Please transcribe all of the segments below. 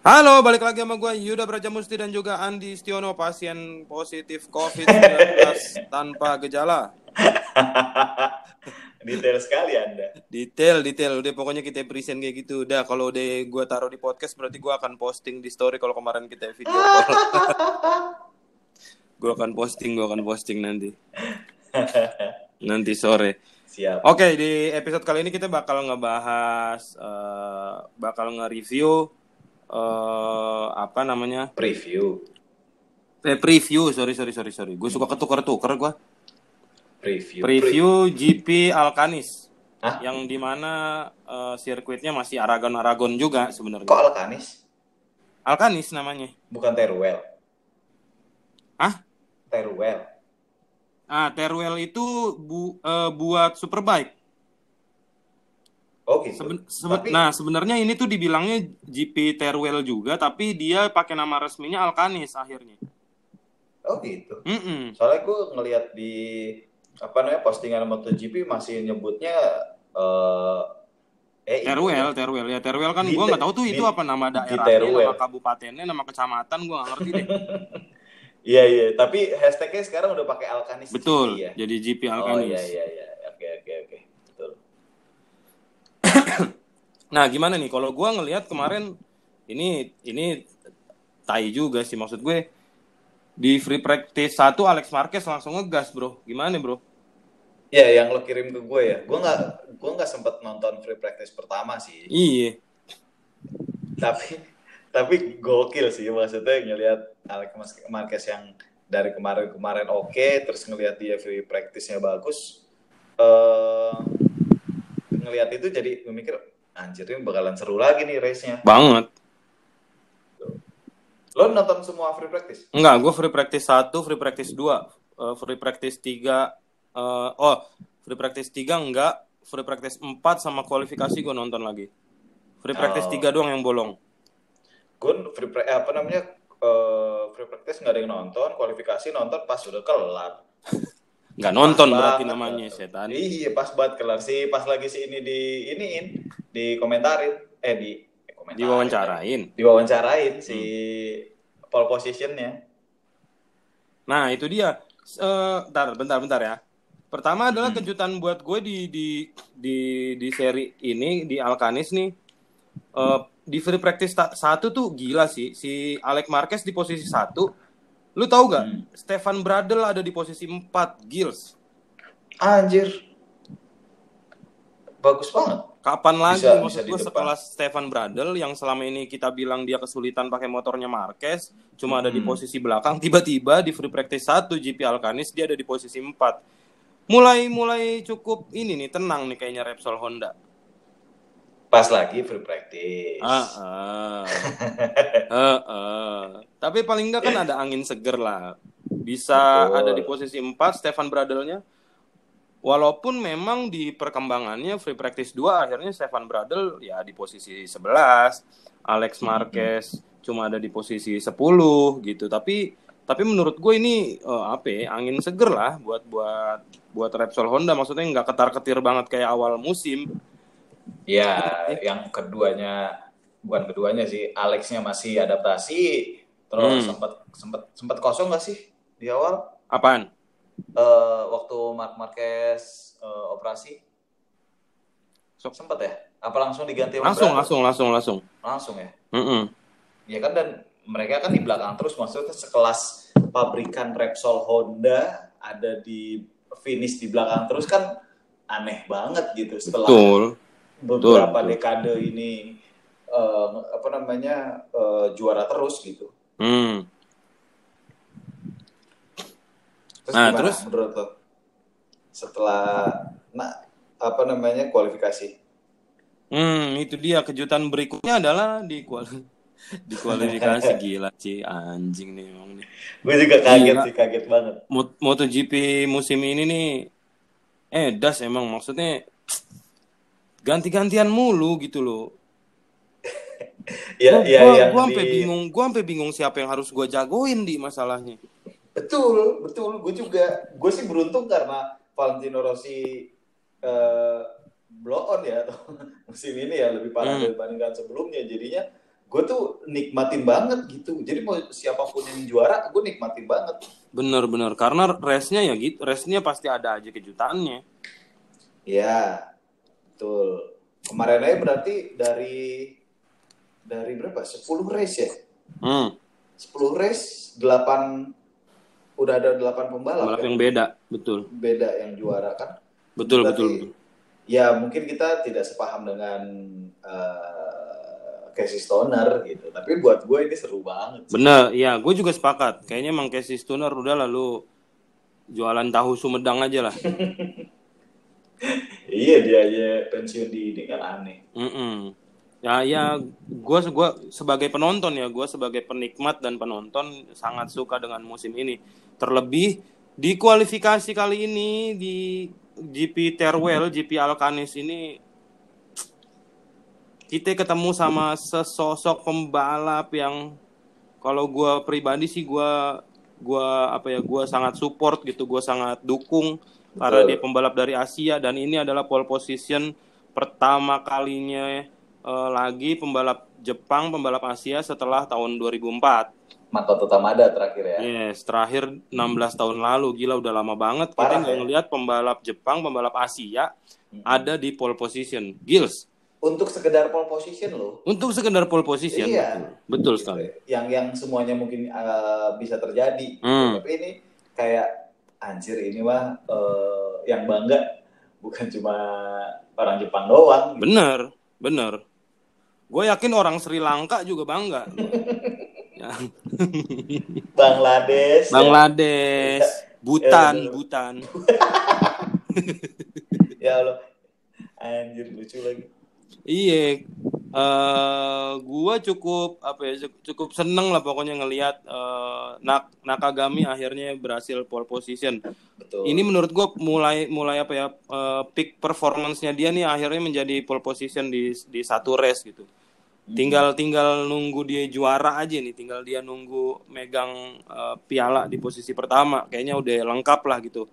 Halo, balik lagi sama gue Yuda Brajamusti dan juga Andi Stiono, pasien positif COVID-19 tanpa gejala. Detail sekali Anda. Detail, detail. Udah pokoknya kita present kayak gitu. Udah kalau udah gue taruh di podcast berarti gue akan posting di story kalau kemarin kita video call. gue akan posting, gue akan posting nanti. Nanti sore. Siap. Oke, di episode kali ini kita bakal ngebahas, eh, bakal nge-review eh, apa namanya? Preview. Eh, preview, sorry, sorry, sorry, sorry. Gue suka ketukar-tukar gue. Preview. Preview GP Alcanis. Hah? Yang di mana eh, sirkuitnya masih Aragon-Aragon juga Kok sebenarnya. Alkanis? Alcanis namanya. Bukan Teruel. Hah? Teruel. Ah, Teruel itu bu- eh, buat Superbike. Oh gitu. Seben- sebe- Tapi- Nah, sebenarnya ini tuh dibilangnya GP Teruel juga, tapi dia pakai nama resminya Alcanis akhirnya. Oh gitu. Mm-mm. Soalnya gue ngelihat di apa namanya postingan MotoGP masih nyebutnya eh eh Teruel, Teruel ya Teruel kan Te- nggak tahu tuh itu apa nama daerahnya, nama kabupatennya, nama kecamatan gua nggak ngerti deh. Iya iya, tapi hashtagnya sekarang udah pakai Alkanis Betul, GP ya. jadi GP Oh Alcanis. iya iya iya. Oke oke oke. Betul. Nah, gimana nih kalau gua ngelihat kemarin ini ini tai juga sih maksud gue di free practice satu Alex Marquez langsung ngegas, Bro. Gimana, Bro? Iya, yang lo kirim ke gue ya. Gue nggak gue nggak sempet nonton free practice pertama sih. Iya. tapi tapi gokil sih maksudnya ngelihat Alex Marquez yang dari kemarin-kemarin oke terus ngelihat dia free practice-nya bagus eh ngelihat itu jadi gue mikir anjir ini bakalan seru lagi nih race-nya Banget. lo nonton semua free practice Enggak, gue free practice 1, free practice 2, eh, free practice 3, eh, oh, free practice 3 enggak, free practice 4 sama kualifikasi gue nonton lagi. Free practice Oh. 3 doang yang bolong. gue free pra- eh, apa namanya eh, free practice nggak ada yang nonton kualifikasi nonton pas udah kelar Enggak nonton Pas berarti banget. namanya setan. Iya pas banget kelar sih pas lagi si ini di iniin di komentarin eh di eh, komentarin. Diwawancarain. Diwawancarain si Hmm. pole positionnya. Nah, itu dia. Eh, bentar, bentar, bentar ya. Pertama adalah Hmm. kejutan buat gue di di di di seri ini di Alcanis nih. Eh, di free practice ta- satu tuh gila sih. Si Alex Marquez di posisi satu. Lu tahu gak? Hmm. Stefan Bradl ada di posisi 4 Gills. Anjir. Bagus banget. Kapan lagi Bisa- maksud bisa gue setelah Stefan Bradl yang selama ini kita bilang dia kesulitan pakai motornya Marquez, cuma ada di Hmm. posisi belakang, tiba-tiba di free practice 1 GP Alcanis dia ada di posisi 4. Mulai mulai cukup ini nih tenang nih kayaknya Repsol Honda. Pas lagi free practice. Ah, ah. Ah, ah. Tapi paling enggak kan ada angin seger lah. Bisa Betul. ada di posisi 4 Stefan Bradlnya. Walaupun memang di perkembangannya free practice 2 akhirnya Stefan Bradl ya di posisi 11, Alex Marquez cuma ada di posisi 10 gitu. Tapi tapi menurut gue ini eh, apa ya, angin seger lah buat buat buat Repsol Honda maksudnya nggak ketar-ketir banget kayak awal musim. Ya, yang keduanya bukan keduanya sih, Alexnya masih adaptasi. Terus Hmm. sempat sempat sempat kosong nggak sih di awal? Apaan? Eh, waktu Mark Marquez eh, operasi Sok. sempat ya? Apa langsung diganti Langsung langsung langsung langsung. langsung ya? Mm-mm. Ya kan dan mereka kan di belakang terus maksudnya sekelas pabrikan Repsol Honda ada di finish di belakang terus kan aneh banget gitu setelah Betul. beberapa betul. dekade ini eh, apa namanya eh, juara terus gitu. Hmm. Terus Nah, gimana terus? menurut lo setelah nah apa namanya kualifikasi? Hmm, itu dia kejutan berikutnya adalah di kuali di kualifikasi gila sih anjing nih emang nih. Gue juga kaget Gila. sih kaget banget. Mot- MotoGP musim ini nih eh das emang maksudnya ganti-gantian mulu gitu loh. Ya gua, ya gua, yang gua sampai bingung, gua sampai bingung siapa yang harus gua jagoin di masalahnya. Betul, betul. Gue juga, gue sih beruntung karena Valentino Rossi eh, blow on ya atau musim ini ya lebih parah Hmm. dibandingkan sebelumnya. Jadinya gue tuh nikmatin banget gitu. Jadi mau siapa pun yang juara, gue nikmatin banget. Bener-bener karena race-nya ya gitu, race-nya pasti ada aja kejutannya. Ya, betul. Kemarin aja berarti dari dari berapa? 10 race ya? Hmm. 10 race, 8 udah ada 8 pembalap. Balap kan? yang beda, betul. Beda yang juara kan. Betul, Berarti, betul, betul. Ya mungkin kita tidak sepaham dengan uh, Casey Stoner gitu. Tapi buat gue ini seru banget. sih. Bener, ya gue juga sepakat. Kayaknya emang Casey Stoner udah lalu jualan tahu Sumedang aja lah. Iya dia aja pensiun di ini kan aneh. Mm-mm. Ya, ya, gue gua sebagai penonton ya, gue sebagai penikmat dan penonton sangat suka dengan musim ini. Terlebih di kualifikasi kali ini di GP Terwell, GP Alcanis ini kita ketemu sama sesosok pembalap yang kalau gue pribadi sih gue gua apa ya gue sangat support gitu, gue sangat dukung karena Betul. dia pembalap dari Asia dan ini adalah pole position pertama kalinya eh, lagi pembalap Jepang, pembalap Asia setelah tahun 2004. Makoto Tamada terakhir ya. Yes, terakhir 16 tahun lalu. Gila udah lama banget kita Parah, nggak ya. ngelihat pembalap Jepang, pembalap Asia Mm-mm. ada di pole position. Gils, Untuk sekedar pole position loh. untuk sekedar pole position. Iya. Betul, betul sekali. Yang yang semuanya mungkin uh, bisa terjadi. Hmm. Tapi ini kayak anjir ini mah uh, yang bangga bukan cuma orang Jepang doang. Bener, bener. Gue yakin orang Sri Lanka juga bangga. ya. Bangladesh. ya. Bangladesh, Butan, Ya. Butan. Ya Allah. Anjir lucu lagi. Iya, eh gua cukup apa ya cukup- cukup seneng lah pokoknya ngelihat eh, Nak Nakagami akhirnya berhasil pole position. Betul. Ini menurut gua mulai mulai apa ya eh, peak performance-nya dia nih akhirnya menjadi pole position di di satu race gitu. Tinggal tinggal nunggu dia juara aja nih, tinggal dia nunggu megang eh, piala di posisi pertama. Kayaknya udah lengkap lah gitu.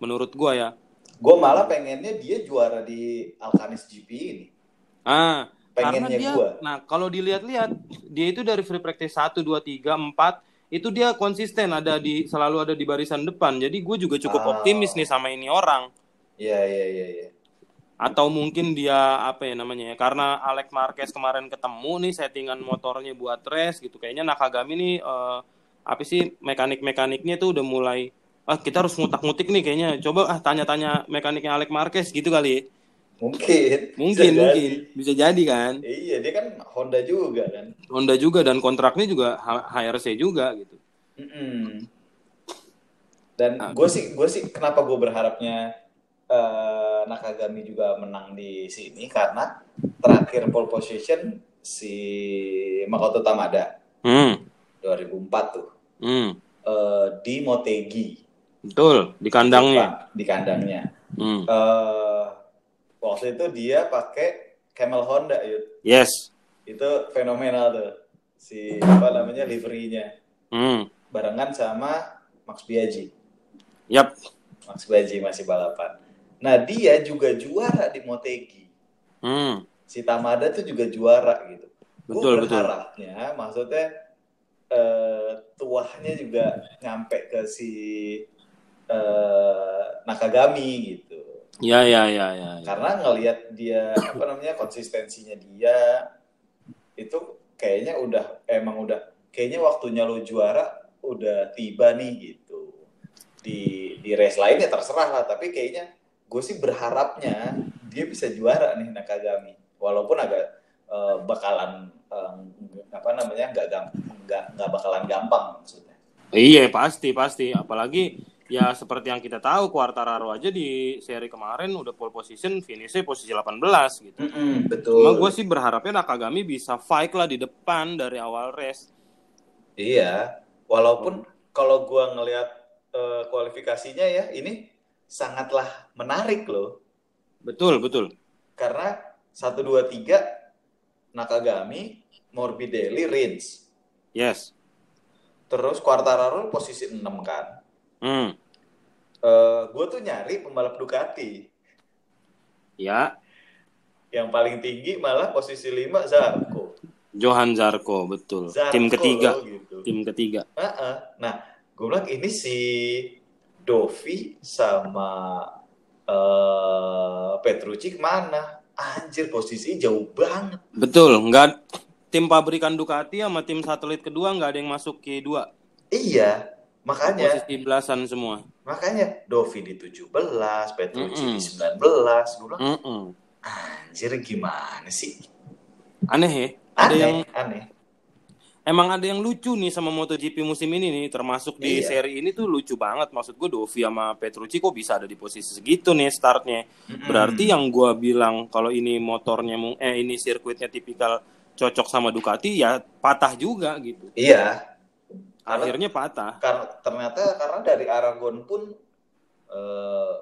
Menurut gua ya. Gue malah pengennya dia juara di Alcanis GP ini. Ah, karena Pengennya dia, gua. nah kalau dilihat-lihat dia itu dari free practice 1, 2, 3, 4 itu dia konsisten ada di selalu ada di barisan depan. Jadi gue juga cukup Oh. optimis nih sama ini orang. Iya iya iya. iya. Atau mungkin dia apa ya namanya ya? Karena Alex Marquez kemarin ketemu nih settingan motornya buat race gitu. Kayaknya Nakagami nih eh, apa sih mekanik-mekaniknya tuh udah mulai ah kita harus ngutak-ngutik nih kayaknya. Coba ah tanya-tanya mekaniknya Alex Marquez gitu kali ya. Mungkin. Mungkin Bisa mungkin jadi. bisa jadi kan. Iya dia kan Honda juga kan. Honda juga dan kontraknya juga HRC juga gitu. Mm-mm. Dan Ah. gue sih gue sih kenapa gue berharapnya eh, Nakagami juga menang di sini karena terakhir pole position si Makoto Tamada Hmm, 2004 tuh hmm, eh, di Motegi betul di kandangnya. Di kandangnya. Hmm, eh waktu itu dia pakai Camel Honda Yud. yes. itu fenomenal tuh si apa namanya liverynya Hmm, barengan sama Max Biaggi yap. Max Biaggi masih balapan nah dia juga juara di Motegi Hmm, si Tamada tuh juga juara gitu Betul, gue betul. berharapnya maksudnya eh, tuahnya juga nyampe ke si eh, Nakagami gitu ya ya ya ya. ya. karena ngelihat dia apa namanya konsistensinya dia itu kayaknya udah emang udah kayaknya waktunya lo juara udah tiba nih gitu di di race lain ya terserah lah tapi kayaknya gue sih berharapnya dia bisa juara nih Nakagami walaupun agak eh, bakalan eh, apa namanya nggak nggak nggak bakalan gampang maksudnya Iya pasti pasti. Apalagi ya seperti yang kita tahu Quartararo aja di seri kemarin udah pole position, finishnya posisi 18 gitu. betul Cuma gue sih berharapnya Nakagami bisa fight lah di depan dari awal race. Iya, walaupun kalau gua ngelihat eh, kualifikasinya ya ini sangatlah menarik loh Betul betul. karena 1 2 3 Nakagami, Morbidelli, Rins. Yes. Terus Quartararo posisi 6 kan. Hmm. Eh gue tuh nyari pembalap Ducati. Ya. Yang paling tinggi malah posisi 5 Zarco. Johan Zarko betul. Zarko Tim ketiga. loh, gitu. Tim ketiga. Heeh. Nah, gue bilang ini si Dovi sama eh Petrucci ke mana? Anjir posisi jauh banget. Betul. Nggak tim pabrikan Ducati sama tim satelit kedua nggak ada yang masuk Q2. Iya, makanya Posisi belasan semua. makanya Dovi di 17, Petrucci Mm-mm. di 19. Gue bilang, Mm-mm. anjir gimana sih? Aneh ya. Ada Aneh, yang aneh. Emang ada yang lucu nih sama MotoGP musim ini nih, termasuk di Iya. seri ini tuh lucu banget. Maksud gue Dovi sama Petrucci kok bisa ada di posisi segitu nih startnya. Berarti yang gua bilang kalau ini motornya eh ini sirkuitnya tipikal cocok sama Ducati ya patah juga gitu. Iya, Karena- Akhirnya patah. karena ternyata karena dari Aragon pun eh,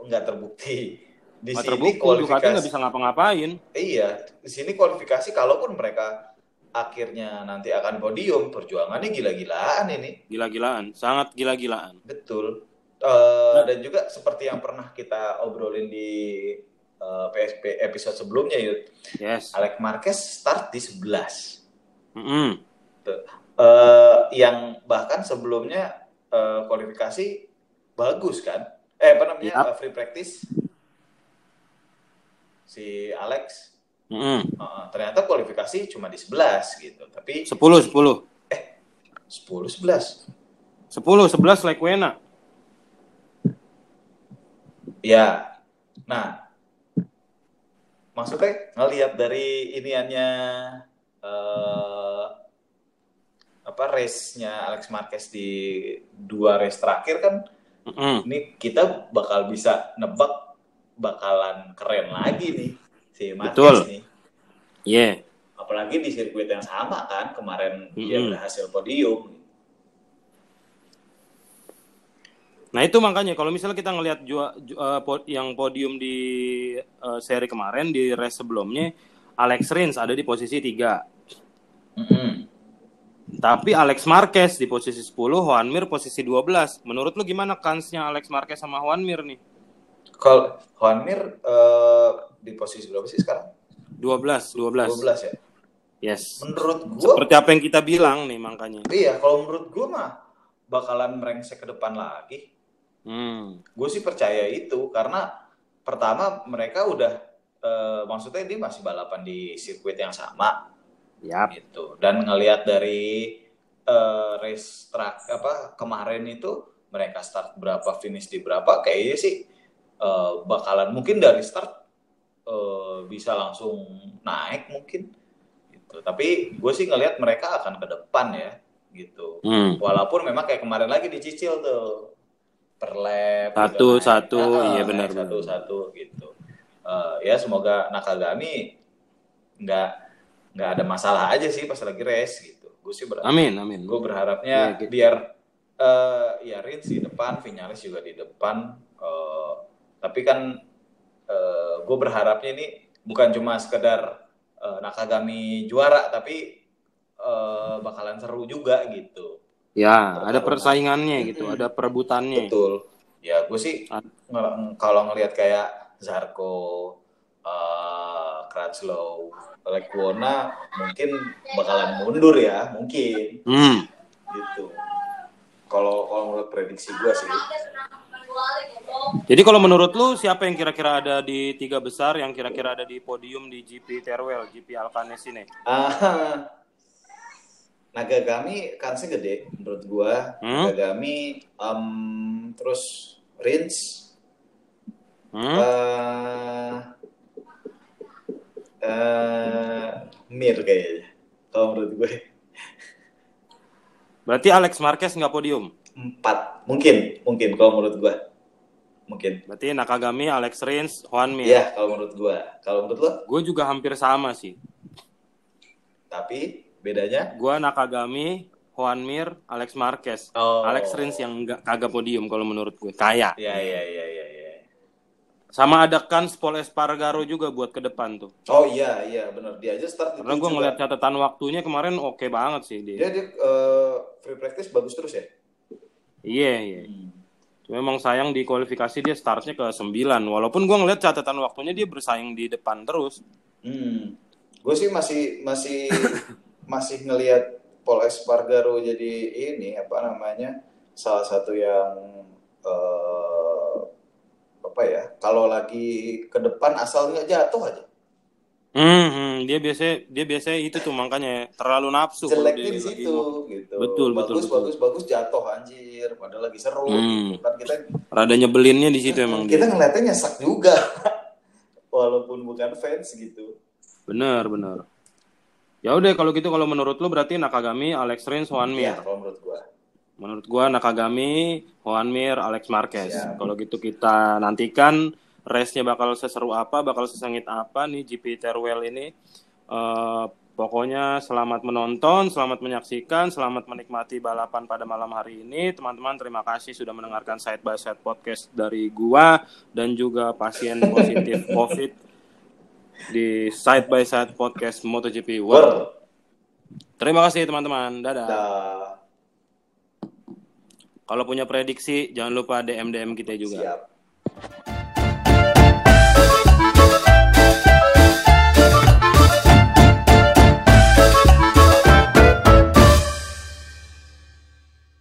nggak terbukti. Di Nggak sini terbukti Ducati kualifikasi nggak bisa ngapa-ngapain. Iya, di sini kualifikasi kalaupun mereka akhirnya nanti akan podium, perjuangannya gila-gilaan ini. Gila-gilaan, sangat gila-gilaan. Betul. Eh, dan juga seperti yang pernah kita obrolin di eh, PSP episode sebelumnya, Yud. Yes. Alex Marquez start di 11. Mm-mm. Eh, yang bahkan sebelumnya eh, kualifikasi bagus kan? Eh, apa namanya? Eh, free practice. Si Alex Mm-mm. Uh, ternyata kualifikasi cuma di 11 gitu. Tapi 10 10. 10 11. 10 11 Lekwena. Ya. Nah, maksudnya ngelihat dari iniannya eh apa race-nya Alex Marquez di dua race terakhir kan Mm-mm. ini kita bakal bisa nebak bakalan keren lagi nih si Marquez Betul. nih. Yeah. Apalagi di sirkuit yang sama kan kemarin dia Mm-mm. berhasil podium. Nah itu makanya kalau misalnya kita ngelihat jua- ju- eh, po- yang podium di eh, seri kemarin di race sebelumnya Alex Rins ada di posisi 3. Mm-mm. Tapi Alex Marquez di posisi 10, Juan Mir posisi 12. Menurut lu gimana kansnya Alex Marquez sama Juan Mir nih? Kalau Juan Mir eh, di posisi berapa sih sekarang? 12, 12. 12 ya. Yes. Menurut gua Seperti apa yang kita bilang nih makanya. iya, kalau menurut gua mah bakalan merengsek ke depan lagi. Hmm. Gue sih percaya itu karena pertama mereka udah eh, maksudnya dia masih balapan di sirkuit yang sama Yap. gitu. Dan ngelihat dari eh, race track apa kemarin itu mereka start berapa finish di berapa kayaknya sih eh, bakalan mungkin dari start eh, bisa langsung naik mungkin gitu. Tapi gue sih ngelihat mereka akan ke depan ya gitu. Hmm. Walaupun memang kayak kemarin lagi dicicil tuh per Satu, naik. satu, Ah, iya naik benar, satu benar. satu gitu. Eh, ya semoga Nakagami nggak nggak ada masalah aja sih pas lagi race gitu. Gue sih ber Amin, amin. gue berharapnya Iya, gitu. biar eh ya Rins di depan, Vinales juga di depan. eh, tapi kan gue berharapnya ini bukan cuma sekedar eh, Nakagami juara, tapi eh, bakalan seru juga gitu. Ya, ada persaingannya gitu, ada perebutannya. Betul. Ya gue sih Ah. kalau ngelihat kayak Zarko, uh, Kratzlow, Lekwona mungkin bakalan mundur ya, mungkin Hmm. gitu. Kalau kalau menurut prediksi gue sih. Jadi kalau menurut lu siapa yang kira-kira ada di tiga besar yang kira-kira ada di podium di GP Teruel, GP Alcanes ini? Ah, Nagagami kansnya gede menurut gua. Hmm? Nagagami, em, terus Rins, Hmm? eh eh, Mir kayaknya. Kalau menurut gue Berarti Alex Marquez nggak podium. empat, mungkin, mungkin kalau menurut gua, mungkin. Berarti Nakagami, Alex Rins, Juan Mir. Iya, kalau menurut gua. Kalau menurut lo, Gue juga hampir sama sih. tapi bedanya? Gue Nakagami, Juan Mir, Alex Marquez. Oh. Alex Rins yang nggak kagak podium kalau menurut gue. Kayak. Iya, iya, iya, iya, iya. Sama ada kan Paul Espargaro juga buat ke depan tuh. Oh iya, iya, benar. Dia aja start Karena gue ngeliat catatan waktunya kemarin oke banget sih dia. Dia dia eh, free practice bagus terus ya. Iya, iya. Cuma emang sayang di kualifikasi dia startnya ke 9. Walaupun gue ngeliat catatan waktunya dia bersaing di depan terus. Hmm. gue sih masih masih masih ngelihat Paul Espargaro jadi ini apa namanya salah satu yang uh, apa ya kalau lagi ke depan asal nggak jatuh aja Hmm, hmm, dia biasa dia biasa itu tuh makanya terlalu nafsu jeleknya di situ gitu. betul bagus betul. bagus bagus jatuh anjir. Padahal lagi seru Hmm. gitu kan. Kita rada nyebelinnya di situ emang kita dia. ngeliatnya nyesek juga. Walaupun bukan fans gitu. Bener bener ya udah kalau gitu kalau menurut lu berarti Nakagami Alex Rins Juan Mir Iya, kalau menurut gua. Menurut gua Nakagami Juan Mir Alex Marquez. Siap. kalau gitu kita nantikan race-nya bakal seseru apa bakal sesengit apa nih GP Terwell ini Eh, pokoknya selamat menonton, selamat menyaksikan, selamat menikmati balapan pada malam hari ini. Teman-teman terima kasih sudah mendengarkan Side by Side podcast dari gua dan juga pasien positif COVID di Side by Side podcast MotoGP World. Terima kasih teman-teman. Dadah. Dah, Kalau punya prediksi jangan lupa DM DM kita juga. siap